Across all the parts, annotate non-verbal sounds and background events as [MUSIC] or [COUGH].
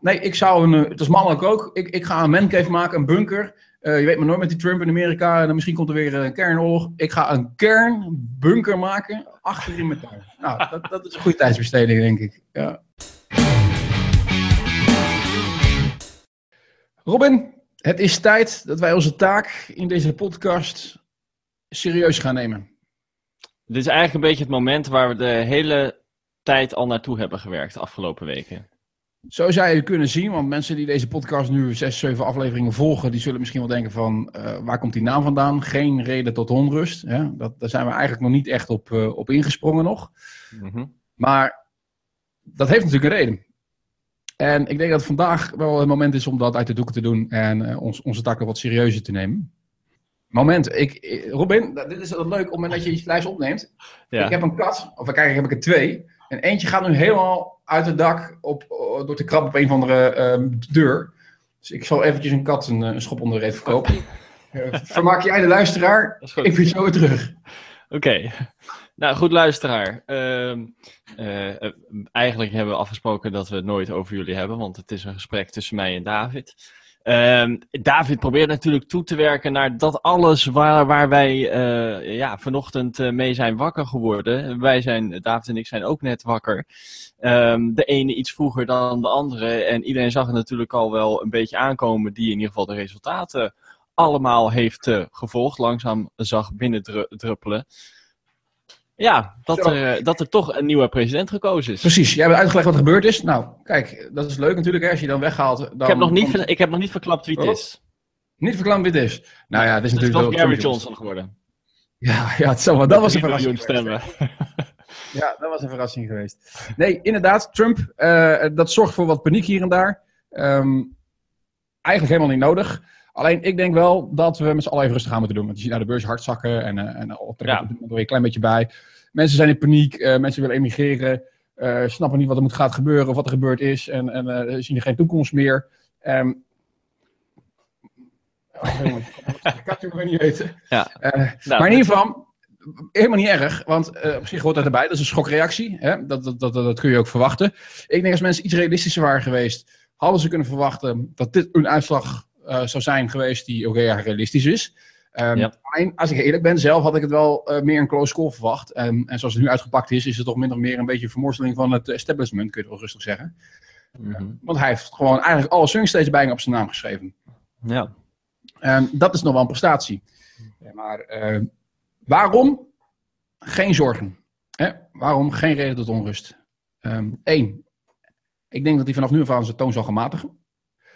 nee, ik zou een, het is mannelijk ook, ik, ik ga een mancave maken, een bunker. je weet maar nooit met die Trump in Amerika, en dan misschien komt er weer een kernoorlog. Ik ga een kernbunker maken achter in mijn tuin. Nou, [LAUGHS] dat, dat is een goede tijdsbesteding, denk ik. Ja. Robin, het is tijd dat wij onze taak in deze podcast serieus gaan nemen. Dit is eigenlijk een beetje het moment waar we de hele tijd al naartoe hebben gewerkt de afgelopen weken. Zo zou je kunnen zien, want mensen die deze podcast nu zes, zeven afleveringen volgen, die zullen misschien wel denken van, uh, waar komt die naam vandaan? Geen reden tot onrust. Hè? Dat, daar zijn we eigenlijk nog niet echt op, uh, op ingesprongen nog. Mhm. Maar dat heeft natuurlijk een reden. En ik denk dat vandaag wel het moment is om dat uit de doeken te doen en uh, ons, onze takken wat serieuzer te nemen. Moment, ik, Robin, dit is leuk op het moment dat je je lijst opneemt. Ja. Ik heb een kat, of kijk, heb ik er twee. En eentje gaat nu helemaal uit het dak op, door te krabben op een of andere uh, deur. Dus ik zal eventjes een kat een, een schop onder de reet verkopen. [LAUGHS] uh, vermaak jij de luisteraar? Ik vind zo weer terug. Oké. Nou, goed luisteraar. Uh, uh, eigenlijk hebben we afgesproken dat we het nooit over jullie hebben, want het is een gesprek tussen mij en David. Uh, David probeert natuurlijk toe te werken naar dat alles waar, waar wij uh, ja, vanochtend mee zijn wakker geworden. Wij zijn, David en ik zijn ook net wakker. Um, de ene iets vroeger dan de andere. En iedereen zag het natuurlijk al wel een beetje aankomen, die in ieder geval de resultaten allemaal heeft gevolgd. Langzaam zag binnendruppelen. Ja, dat er, dat er toch een nieuwe president gekozen is. Precies, jij hebt uitgelegd wat er gebeurd is. Nou, kijk, dat is leuk natuurlijk hè, als je dan weghaalt. Dan, ik, heb nog niet, ik heb nog niet verklapt wie het oh. is. Niet verklapt wie het is? Nou ja, het is natuurlijk... Het is Gary Johnson geworden. Ja, ja het zal, dat was een verrassing stemmen. ja, dat was een verrassing geweest. Nee, inderdaad, Trump, uh, dat zorgt voor wat paniek hier en daar. Um, eigenlijk helemaal niet nodig. Alleen ik denk wel dat we met z'n allen even rustig aan moeten doen. Want je ziet naar de beurs hard zakken en, uh, en op ja. er weer een klein beetje bij. Mensen zijn in paniek, uh, mensen willen emigreren, uh, snappen niet wat er moet gaat gebeuren of wat er gebeurd is en, en zien er geen toekomst meer. Um, [LAUGHS] ik kan het niet weten. Ja. Nou, maar in ieder geval, helemaal niet erg, want uh, op zich hoort dat erbij. Dat is een schokreactie. Hè? Dat, dat, dat, dat, kun je ook verwachten. Ik denk als mensen iets realistischer waren geweest, hadden ze kunnen verwachten dat dit een uitslag zou zijn geweest die ook heel realistisch is. Um, als ik eerlijk ben, zelf had ik het wel uh, meer een close call verwacht. Um, en zoals het nu uitgepakt is, is het toch min of meer een beetje een vermorseling van het establishment, kun je wel rustig zeggen. Mm -hmm. uh, want hij heeft gewoon eigenlijk alle swingstates bijna op zijn naam geschreven. Ja. Dat is nog wel een prestatie. Ja, maar uh, waarom geen zorgen? Hè? Waarom geen reden tot onrust? Eén, ik denk dat hij vanaf nu af aan zijn toon zal gaan matigen.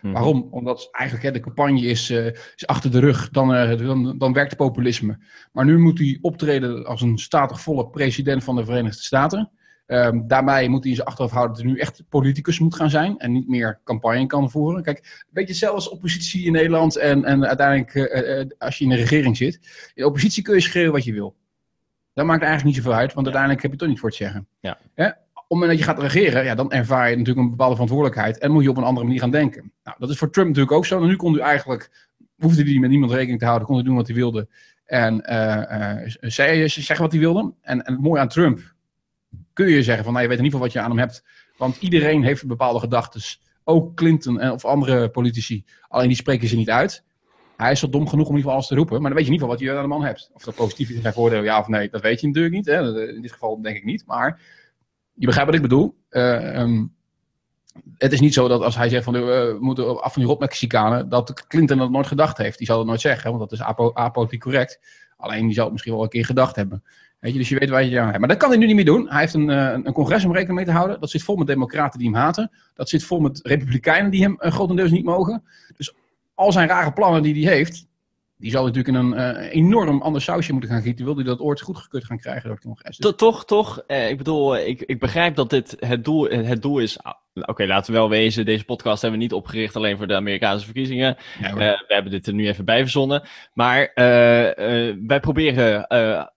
Mhm. Waarom? Omdat eigenlijk hè, de campagne is, uh, is achter de rug, dan, uh, dan, dan werkt populisme. Maar nu moet hij optreden als een statig volk president van de Verenigde Staten. Um, daarbij moet hij in zijn achterhoofd houden dat hij nu echt politicus moet gaan zijn en niet meer campagne kan voeren. Kijk, een beetje zelfs oppositie in Nederland en, en uiteindelijk uh, als je in de regering zit. In de oppositie kun je schreeuwen wat je wil. Dat maakt eigenlijk niet zoveel uit, want uiteindelijk heb je toch niet voor het zeggen. Ja op het moment dat je gaat regeren, ja, dan ervaar je natuurlijk een bepaalde verantwoordelijkheid en moet je op een andere manier gaan denken. Nou, dat is voor Trump natuurlijk ook zo. Nu kon hij eigenlijk, hoefde hij met niemand rekening te houden, kon hij doen wat hij wilde. En uh, uh, zeggen wat hij wilde. En, en het mooie aan Trump, kun je zeggen van, nou, je weet in ieder geval wat je aan hem hebt. Want iedereen heeft bepaalde gedachten. Ook Clinton en, of andere politici. Alleen die spreken ze niet uit. Hij is zo dom genoeg om in ieder geval alles te roepen. Maar dan weet je in ieder geval wat je aan de man hebt. Of dat positief is zijn voordeel, ja of nee, dat weet je natuurlijk niet. Hè? In dit geval denk ik niet. Maar je begrijpt wat ik bedoel. Uh, um, het is niet zo dat als hij zegt van uh, we moeten af van die rotmexicanen, dat Clinton dat nooit gedacht heeft. Die zal het nooit zeggen, want dat is apo apolitiek correct. Alleen die zal het misschien wel een keer gedacht hebben. Weet je, dus je weet waar je aan hebt. Maar dat kan hij nu niet meer doen. Hij heeft een, uh, een congres om rekening mee te houden. Dat zit vol met democraten die hem haten. Dat zit vol met republikeinen die hem grotendeels niet mogen. Dus al zijn rare plannen die hij heeft, die zal natuurlijk in een uh, enorm ander sausje moeten gaan gieten. Wil hij dat ooit goedgekeurd gaan krijgen door het congres? Dus... Toch, toch. Eh, ik bedoel, ik, ik begrijp dat dit het doel, het doel is. Ah, oké, laten we wel wezen. Deze podcast hebben we niet opgericht alleen voor de Amerikaanse verkiezingen. Ja, uh, we hebben dit er nu even bij verzonnen. Maar wij proberen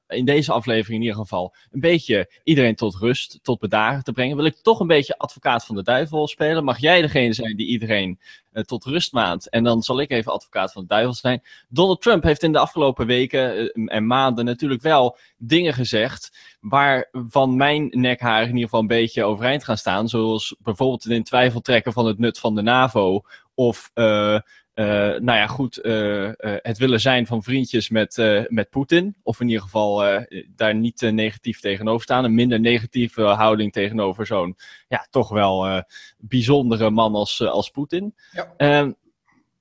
in deze aflevering in ieder geval een beetje iedereen tot rust, tot bedaren te brengen, wil ik toch een beetje advocaat van de duivel spelen. Mag jij degene zijn die iedereen uh, tot rust maand? En dan zal ik even advocaat van de duivel zijn. Donald Trump heeft in de afgelopen weken en maanden natuurlijk wel dingen gezegd waarvan mijn nekhaar in ieder geval een beetje overeind gaan staan. Zoals bijvoorbeeld het in twijfel trekken van het nut van de NAVO. Of, uh, nou ja, goed, uh, het willen zijn van vriendjes met, met Poetin. Of in ieder geval daar niet negatief tegenover staan. Een minder negatieve houding tegenover zo'n, ja, toch wel bijzondere man als, als Poetin. Ja. Ehm,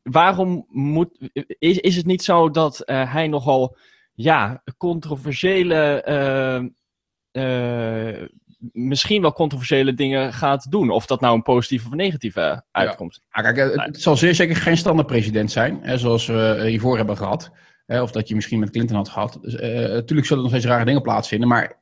waarom moet, is, is het niet zo dat hij nogal, ja, controversiële uh, misschien wel controversiële dingen gaat doen. Of dat nou een positieve of negatieve uitkomt. Ja. kijk, eh, het zal zeer zeker geen standaard president zijn, hè, zoals we hiervoor hebben gehad. Hè, of dat je misschien met Clinton had gehad. Dus, uh, natuurlijk zullen er nog steeds rare dingen plaatsvinden, maar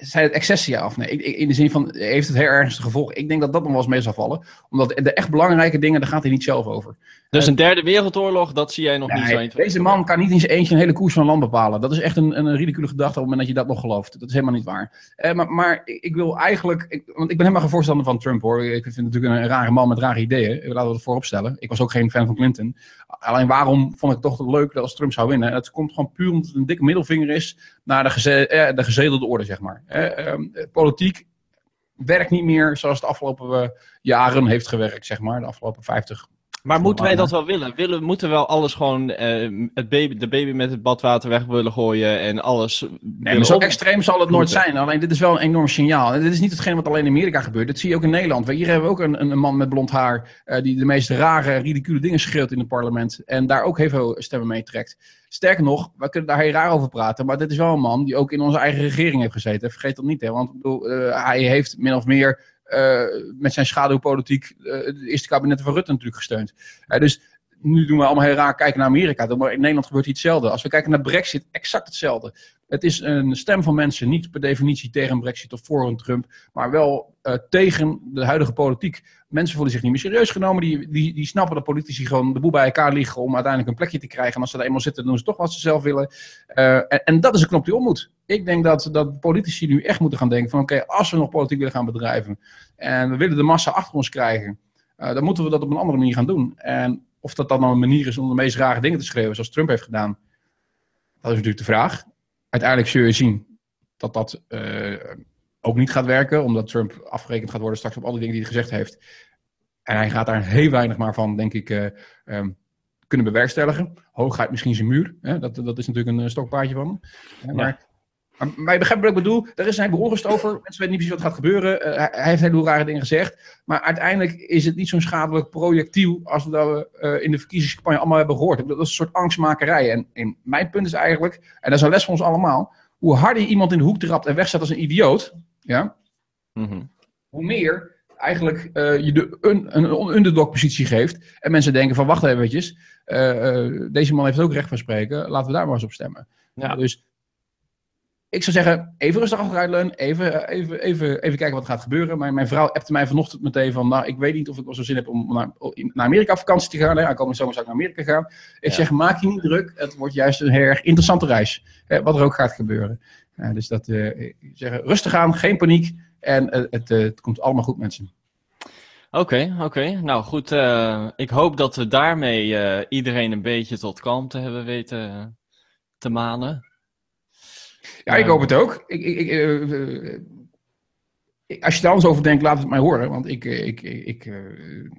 zijn het excessen ja of nee? in de zin van, heeft het heel ernstige gevolgen? Ik denk dat dat nog wel eens mee zal vallen. Omdat de echt belangrijke dingen, daar gaat hij niet zelf over. Dus een derde wereldoorlog, dat zie jij nog niet Deze man kan niet in zijn eentje een hele koers van land bepalen. Dat is echt een, een ridicule gedachte op het moment dat je dat nog gelooft. Dat is helemaal niet waar. Eh, maar, maar, ik wil eigenlijk, ik, want ik ben helemaal geen voorstander van Trump hoor. Ik vind het natuurlijk een, rare man met rare ideeën. Laten we het voorop stellen. Ik was ook geen fan van Clinton. Alleen waarom vond ik het toch leuk dat als Trump zou winnen? Het komt gewoon puur omdat het een dikke middelvinger is naar de, geze eh, de gezedelde orde, zeg maar. Eh, politiek werkt niet meer zoals de afgelopen eh, jaren heeft gewerkt, zeg maar. De afgelopen 50, maar moeten wij dat wel willen? willen moeten we wel alles gewoon uh, het baby, de baby met het badwater weg willen gooien en alles. Nee, maar zo extreem zal het nooit zijn. Alleen dit is wel een enorm signaal. En dit is niet hetgeen wat alleen in Amerika gebeurt. Dat zie je ook in Nederland. Hier hebben we ook een, een man met blond haar uh, die de meest rare, ridicule dingen schreeuwt in het parlement. En daar ook heel veel stemmen mee trekt. Sterker nog, we kunnen daar heel raar over praten. Maar dit is wel een man die ook in onze eigen regering heeft gezeten. Vergeet dat niet, hè? Want bedoel, uh, hij heeft min of meer met zijn schaduwpolitiek uh, de eerste kabinetten van Rutte natuurlijk gesteund. Uh, dus nu doen we allemaal heel raar kijken naar Amerika. Maar in Nederland gebeurt iets hetzelfde. Als we kijken naar Brexit, exact hetzelfde. Het is een stem van mensen, niet per definitie tegen Brexit of voor een Trump, maar wel uh, tegen de huidige politiek. Mensen voelen zich niet meer serieus genomen. Die, die, die snappen dat politici gewoon de boel bij elkaar liggen om uiteindelijk een plekje te krijgen. En als ze er eenmaal zitten, doen ze toch wat ze zelf willen. Uh, en, dat is een knop die om moet. Ik denk dat, dat politici nu echt moeten gaan denken van oké, als we nog politiek willen gaan bedrijven en we willen de massa achter ons krijgen, uh, dan moeten we dat op een andere manier gaan doen. En of dat dan nou een manier is om de meest rare dingen te schrijven, zoals Trump heeft gedaan, dat is natuurlijk de vraag. Uiteindelijk zul je zien dat dat uh, ook niet gaat werken, omdat Trump afgerekend gaat worden straks op alle dingen die hij gezegd heeft. En hij gaat daar heel weinig maar van, denk ik, uh, um, kunnen bewerkstelligen. Hoogheid misschien zijn muur, hè? Dat, dat is natuurlijk een stokpaardje van hem. Maar maar, je begrijpt wat ik bedoel? Er is een onrust over. Mensen weten niet precies wat gaat gebeuren. Uh, hij, heeft hele rare dingen gezegd. Maar uiteindelijk is het niet zo'n schadelijk projectiel als we, dat we uh, in de verkiezingscampagne allemaal hebben gehoord. Dat is een soort angstmakerij. En, en, mijn punt is eigenlijk, en dat is een les voor ons allemaal, hoe harder je iemand in de hoek trapt en wegzet als een idioot, ja, mm -hmm. hoe meer eigenlijk uh, je de un, een underdog positie geeft. En mensen denken van wacht even, deze man heeft ook recht van spreken. Laten we daar maar eens op stemmen. Ja. Dus ik zou zeggen, even rustig achteruit Even, even, even, even kijken wat gaat gebeuren. Maar mijn vrouw appte mij vanochtend meteen van... Nou, ik weet niet of ik wel zo zin heb om naar, naar Amerika op vakantie te gaan. Hè. Komende zomer zou ik naar Amerika gaan. Ik zeg, maak je niet druk. Het wordt juist een heel erg interessante reis. Hè, wat er ook gaat gebeuren. Ja, dus dat, uh, zeg, rustig aan, geen paniek. En uh, het, uh, het komt allemaal goed, mensen. Oké, okay, oké. Okay. Nou goed, ik hoop dat we daarmee iedereen een beetje tot kalmte hebben weten te manen. Ja, ik hoop het ook. Ik, ik, ik, uh, als je daar anders over denkt, laat het mij horen. Want ik, ik, ik uh,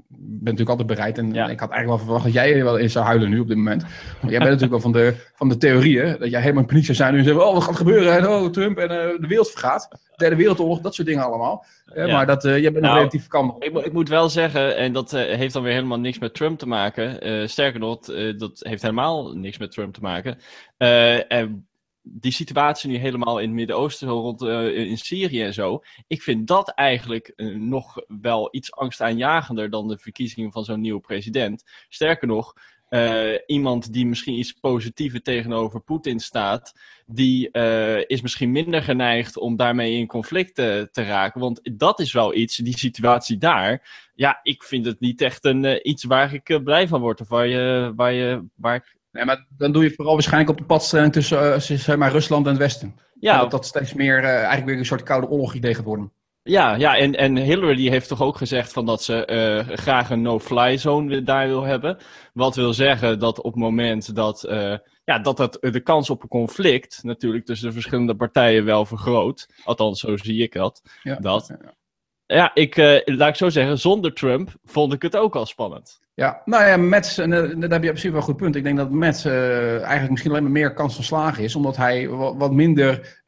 ben natuurlijk altijd bereid. En ja. ik had eigenlijk wel verwacht dat jij wel eens zou huilen nu op dit moment. Want jij bent natuurlijk wel van de, van de theorieën. Dat jij helemaal in paniek zou zijn. En zeggen, oh, wat gaat gebeuren? En oh, Trump en uh, de wereld vergaat. Derde Wereldoorlog, dat soort dingen allemaal. Ja. Maar dat, jij bent nou, relatief kalm. Ik, ik, moet wel zeggen, en dat heeft dan weer helemaal niks met Trump te maken. sterker nog, dat heeft helemaal niks met Trump te maken. en die situatie nu helemaal in het Midden-Oosten, rond uh, in Syrië en zo. Ik vind dat eigenlijk uh, nog wel iets angstaanjagender dan de verkiezingen van zo'n nieuwe president. Sterker nog, uh, iemand die misschien iets positiever tegenover Poetin staat, die is misschien minder geneigd om daarmee in conflict te raken. Want dat is wel iets, die situatie daar. Ja, ik vind het niet echt een, iets waar ik blij van word. Of waar, je, waar, je, waar ik Nee, maar dan doe je vooral waarschijnlijk op de padstelling tussen uh, zeg maar, Rusland en het Westen. Ja. Dat dat steeds meer uh, eigenlijk weer een soort koude oorlog idee gaat worden. Ja, ja en, en Hillary die heeft toch ook gezegd van dat ze uh, graag een no-fly zone daar wil hebben. Wat wil zeggen dat op het moment dat, uh, ja, dat het, de kans op een conflict natuurlijk tussen de verschillende partijen wel vergroot. Althans, zo zie ik dat. Ja, dat. Ja, ja ik, uh, laat ik zo zeggen, zonder Trump vond ik het ook al spannend. Ja, nou ja, Mets, en daar heb je op zich wel een goed punt. Ik denk dat Mets uh, eigenlijk misschien alleen maar meer kans van slagen is, omdat hij wat minder,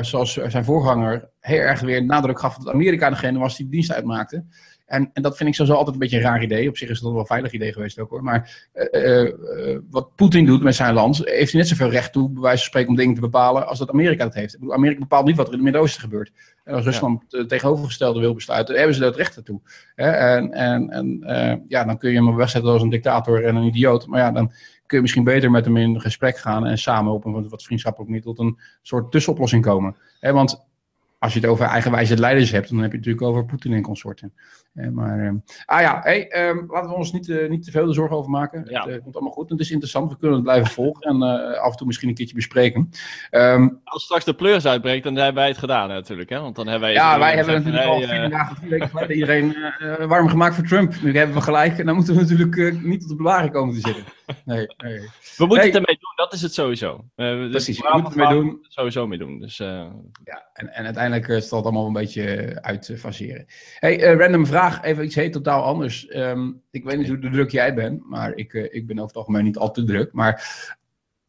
zoals zijn voorganger, heel erg weer nadruk gaf dat Amerika degene was die de dienst uitmaakte. En, en dat vind ik sowieso altijd een beetje een raar idee. Op zich is dat wel een veilig idee geweest ook hoor. Maar uh, uh, wat Poetin doet met zijn land, heeft hij net zoveel recht toe, bij wijze van spreken, om dingen te bepalen als dat Amerika dat heeft. Amerika bepaalt niet wat er in het Midden-Oosten gebeurt. En als Rusland het tegenovergestelde wil besluiten, hebben ze dat recht toe. En, en, en uh, ja, dan kun je hem wegzetten als een dictator en een idioot. Maar ja, dan kun je misschien beter met hem in gesprek gaan en samen op een wat vriendschappelijk middel tot een soort tussenoplossing komen. Want als je het over eigenwijze leiders hebt, dan heb je het natuurlijk over Poetin en consorten. Eh, maar, uh, ah ja, hey, um, laten we ons niet, uh, niet te veel de zorgen over maken. Ja. Het komt allemaal goed. Het is interessant. We kunnen het blijven volgen en af en toe misschien een keertje bespreken. Um, Als straks de pleurs uitbreekt, dan hebben wij het gedaan natuurlijk. Hè? Want dan hebben wij ja, wij hebben natuurlijk al vier dagen, vier weken geleden iedereen warm gemaakt voor Trump. Nu hebben we gelijk. En dan moeten we natuurlijk niet op de bewaring komen te zitten. Nee, nee. We moeten het ermee doen, dat is het sowieso. Precies, we moeten het ermee doen. Sowieso mee doen. Dus, ja, en, en uiteindelijk zal het allemaal een beetje uitfaseren. hey, random vraag even iets heet totaal anders. Ehm, ik weet niet hoe druk jij bent, maar ik, uh, ik ben over het algemeen niet al te druk. Maar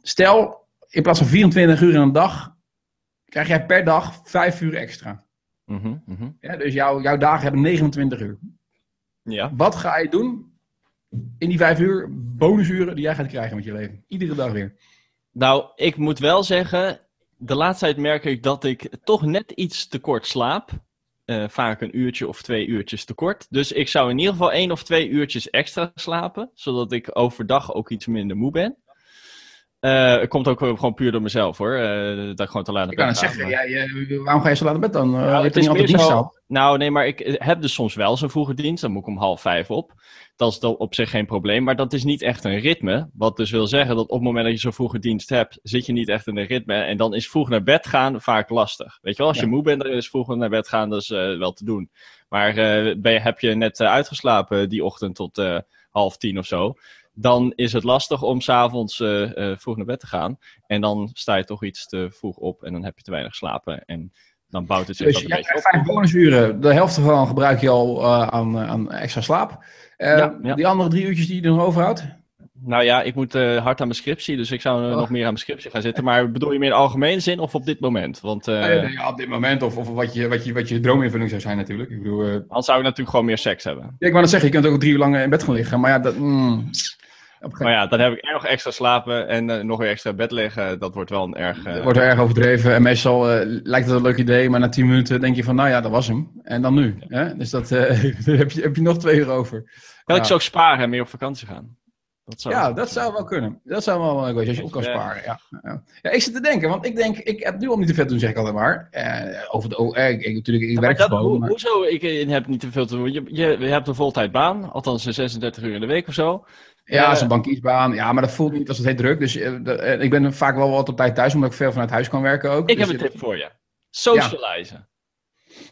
stel, in plaats van 24 uur in een dag, krijg jij per dag 5 uur extra. Mm -hmm, Ja, dus jouw jouw dagen hebben 29 uur. Ja. Wat ga je doen in die 5 uur bonusuren die jij gaat krijgen met je leven? Iedere dag weer. Nou, ik moet wel zeggen, de laatste tijd merk ik dat ik toch net iets te kort slaap. Uh, vaak een uurtje of twee uurtjes te kort. Dus ik zou in ieder geval één of twee uurtjes extra slapen, zodat ik overdag ook iets minder moe ben. Uh, het komt ook gewoon puur door mezelf hoor. Uh, dat ik gewoon te laat Ik kan het zeggen, ja, waarom ga je zo laat naar bed dan? Uh, het is niet altijd zo, Nou nee, maar ik heb dus soms wel zo'n vroege dienst. Dan moet ik om half vijf op. Dat is dan op zich geen probleem. Maar dat is niet echt een ritme. Wat dus wil zeggen dat op het moment dat je zo'n vroege dienst hebt, zit je niet echt in een ritme. En dan is vroeg naar bed gaan vaak lastig. Weet je wel, als je moe bent, dan is vroeg naar bed gaan dat is wel te doen. Maar ben je, heb je net uitgeslapen die ochtend tot half tien of zo dan is het lastig om s'avonds uh, uh, vroeg naar bed te gaan. En dan sta je toch iets te vroeg op en dan heb je te weinig slapen. En dan bouwt het zich dus, een beetje op. vijf bonusuren, de helft ervan gebruik je al uh, aan, aan extra slaap. Ja, ja. Die andere drie uurtjes die je er nog overhoudt? Nou ja, ik moet uh, hard aan mijn scriptie, dus ik zou oh. nog meer aan mijn scriptie gaan zitten. Maar bedoel je meer in algemene zin of op dit moment? Want, uh... ja, ja, op dit moment of, of wat, je, wat, je, wat je droominvulling zou zijn natuurlijk. Ik bedoel, uh... Dan zou ik natuurlijk gewoon meer seks hebben. Ja, ik wou net zeggen, je kunt ook drie uur lang in bed gaan liggen. Maar ja, dat... Mm, maar ja, dan heb ik nog extra slapen en uh, nog weer extra bed liggen. Dat wordt wel een erg... Uh... wordt erg overdreven. En meestal lijkt het een leuk idee, maar na tien minuten denk je van, nou ja, dat was hem. En dan nu. Hè? Dus dat [LAUGHS] heb, je, heb je nog twee uur over. Kan ja. ik zo ook sparen en meer op vakantie gaan? Dat zou ja, dat zou wel kunnen. Dat zou wel leuk zijn als je op kan sparen. Ja. Ja. ja. ik zit te denken, want ik denk, ik heb nu al niet te veel te doen, zeg ik altijd maar. over de OR, ik, ik, natuurlijk, ik werk dat, gewoon. maar... Hoezo? Ik, heb niet te veel te doen. Je, je, je hebt een voltijdbaan, althans 36 uur in de week of zo. Ja, uh, een bankiersbaan. Ja, maar dat voelt niet als het heet druk. Dus uh, ik ben vaak wel wat op tijd thuis, omdat ik veel vanuit huis kan werken ook. Ik dus heb een tip voor je. Socializen.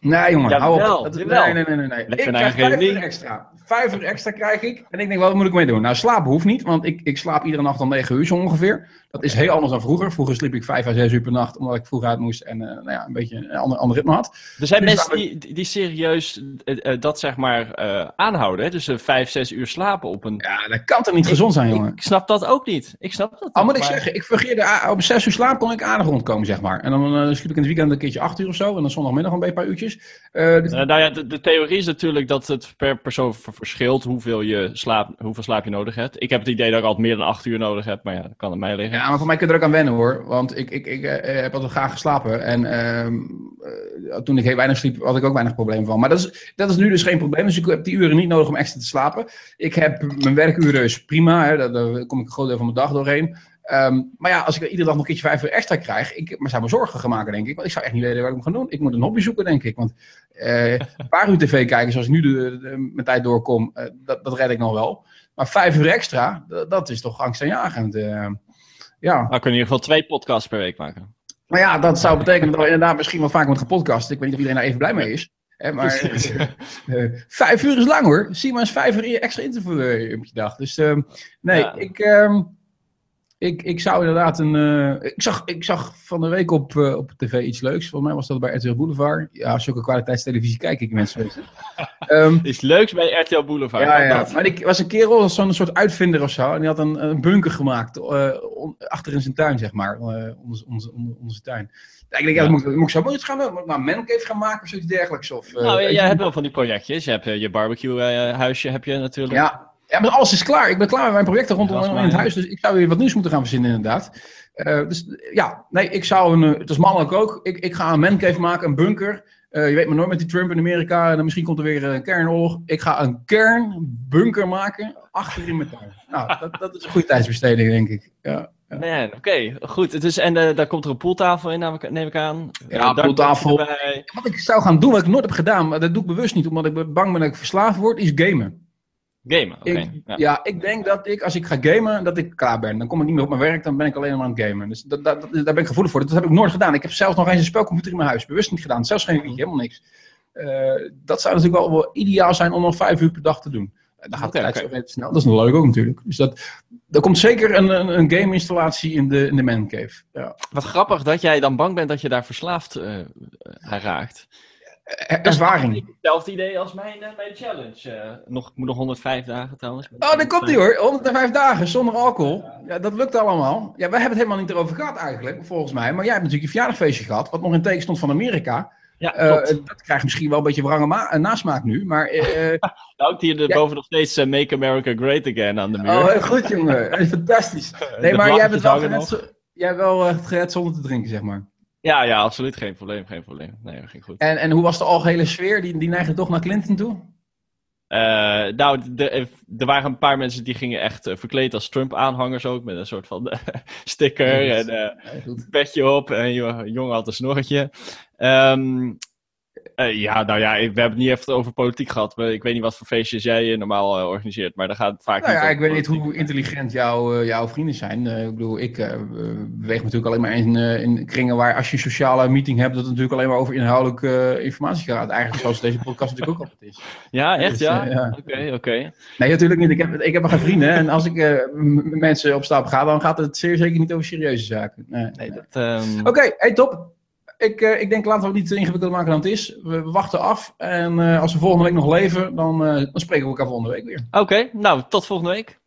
Nee, jongen, ja, hou op. Dat, nee, nee, nee, nee. nee. Ik krijg vijf uur extra. Vijf uur extra krijg ik. En ik denk, wat moet ik mee doen? Nou, slapen hoeft niet, want ik, ik slaap iedere nacht al negen uur zo ongeveer. Dat is heel anders dan vroeger. Vroeger sliep ik vijf à zes uur per nacht, omdat ik vroeg uit moest en uh, nou ja, een beetje een ander, ander ritme had. Er zijn dus mensen die, die serieus uh, dat zeg maar aanhouden. Hè? Dus vijf, zes uur slapen op een... Ja, dat kan toch niet ik, gezond zijn, jongen? Ik snap dat ook niet. Ik snap dat Al moet ik zeggen, ik vergeerde, op zes uur slaap kon ik aardig rondkomen, zeg maar. En dan sliep ik in het weekend een keertje acht uur of zo. En dan zondagmiddag een paar uurtjes. Uh, nou ja, de, de, theorie is natuurlijk dat het per persoon verschilt hoeveel, je slaap, hoeveel slaap je nodig hebt. Ik heb het idee dat ik altijd meer dan acht uur nodig heb, maar ja, dat kan aan mij liggen. Ja, maar voor mij kun je er ook aan wennen hoor. Want ik, ik, ik uh, heb altijd graag geslapen. En uh, toen ik heel weinig sliep, had ik ook weinig probleem van. Maar dat is, dat is nu dus geen probleem. Dus ik heb die uren niet nodig om extra te slapen. Ik heb mijn werkuren is prima. Hè, daar, daar kom ik een groot deel van mijn dag doorheen. Ehm, maar ja, als ik iedere dag nog een keertje vijf uur extra krijg, ik maar zou me zorgen gaan maken, denk ik. Want ik zou echt niet weten wat ik moet gaan doen. Ik moet een hobby zoeken, denk ik. Want uh, [LAUGHS] een paar uur tv kijken, zoals ik nu de, de, mijn tijd doorkom, uh, dat, dat red ik nog wel. Maar vijf uur extra, dat, is toch angstaanjagend. Uh, ja. Nou, kunnen in ieder geval twee podcasts per week maken. Maar ja, dat zou betekenen dat we inderdaad misschien wel vaak moeten gaan podcasten. Ik weet niet of iedereen daar even blij mee is. Hè, [LAUGHS] maar vijf uur is lang hoor. Maar eens vijf uur extra interview op je dag. Dus nee, ja. ik... Um, ik, ik zou inderdaad een. Uh, ik, zag, ik zag van de week op, uh, op tv iets leuks. Volgens mij was dat bij RTL Boulevard. Ja, zulke kwaliteitstelevisie kijk ik mensen. um, [LAUGHS] Iets leuks bij RTL Boulevard. Ja, ja. maar ik was een kerel, zo'n soort uitvinder of zo. En die had een, een bunker gemaakt. Uh, on, achter in zijn tuin, zeg maar. onder, onze, onder, onze tuin. Ik denk, ja, moet, moet ik zo moet gaan doen. Moet ik maar mancave gaan maken of zoiets dergelijks? Of, nou, jij hebt wel van die projectjes. Je hebt je barbecue huisje, heb je natuurlijk. Ja, ja, maar alles is klaar. Ik ben klaar met mijn projecten rondom in het huis. Dus ik zou weer wat nieuws moeten gaan verzinnen, inderdaad. Uh, dus ja, nee, ik zou een. Het is mannelijk ook. Ik, ik ga een mancave maken, een bunker. Uh, je weet maar nooit met die Trump in Amerika. En dan misschien komt er weer een kernoorlog. Ik ga een kernbunker maken achter in mijn tuin. Nou, dat, dat is een goede tijdsbesteding, denk ik. Ja. Ja. Man, oké, goed. Dus, en uh, daar komt er een pooltafel in, neem ik aan. Ja, uh, pooltafel. Wat ik zou gaan doen, wat ik nooit heb gedaan, maar dat doe ik bewust niet, omdat ik bang ben dat ik verslaafd word, is gamen. Gamen, oké. Ja. ja. ik denk dat ik, als ik ga gamen, dat ik klaar ben. Dan kom ik niet meer op mijn werk, dan ben ik alleen maar aan het gamen. Dus dat, dat, daar ben ik gevoelig voor. Dat heb ik nooit gedaan. Ik heb zelfs nog eens een spelcomputer in mijn huis. Bewust niet gedaan. Zelfs geen liedje, helemaal niks. Uh, dat zou natuurlijk wel, wel, ideaal zijn om nog vijf uur per dag te doen. Dan gaat het okay. snel. Dat is nog leuk ook natuurlijk. Dus dat, er komt zeker een, een, een game-installatie in de, in de mancave. Ja. Wat grappig dat jij dan bang bent dat je daar verslaafd uh, raakt. Eh, ervaring. Hetzelfde idee als mijn, uh, mijn challenge. Uh, nog, moet nog 105 dagen trouwens. Oh, dat komt niet hoor. 105 dagen zonder alcohol. Ja, dat lukt allemaal. Ja, we hebben het helemaal niet erover gehad eigenlijk, volgens mij. Maar jij hebt natuurlijk je verjaardagfeestje gehad, wat nog in teken stond van Amerika. Ja, dat krijgt misschien wel een beetje wrange nasmaak nu, maar... [LAUGHS] nou, hier ja. boven nog steeds Make America Great Again aan de muur. Oh, goed jongen. [LAUGHS] Fantastisch. [LAUGHS] Nee, maar jij hebt het wel gered, jij hebt wel gered zonder te drinken, zeg maar. Ja, ja, absoluut. Geen probleem, geen probleem. Nee, dat ging goed. En, en hoe was de algehele sfeer? Die, die neigde toch naar Clinton toe? Uh, nou, er waren een paar mensen die gingen echt uh, verkleed als Trump-aanhangers ook. Met een soort van [LAUGHS] sticker en uh, petje op. En jongen had een snorretje. Um, uh, ja, nou ja, we hebben het niet even over politiek gehad. Maar ik weet niet wat voor feestjes jij normaal uh, organiseert. Maar daar gaat het vaak nou ja, ik weet niet hoe intelligent jouw, uh, jouw vrienden zijn. ik bedoel, ik beweeg natuurlijk alleen maar in, in kringen waar als je een sociale meeting hebt, dat het natuurlijk alleen maar over inhoudelijke informatie gaat. Eigenlijk zoals deze podcast natuurlijk ook altijd is. Ja, echt dus, ja? Oké, oké. Nee, natuurlijk niet. Ik heb, ik heb maar geen vrienden. En als ik mensen op stap ga, dan gaat het zeer zeker niet over serieuze zaken. Nee, nee, um... Oké, hey, top ik, uh, ik denk laten we het niet te ingewikkeld maken dan het is. We, wachten af. En uh, als we volgende week nog leven, dan, uh, dan spreken we elkaar volgende week weer. Oké, nou, tot volgende week.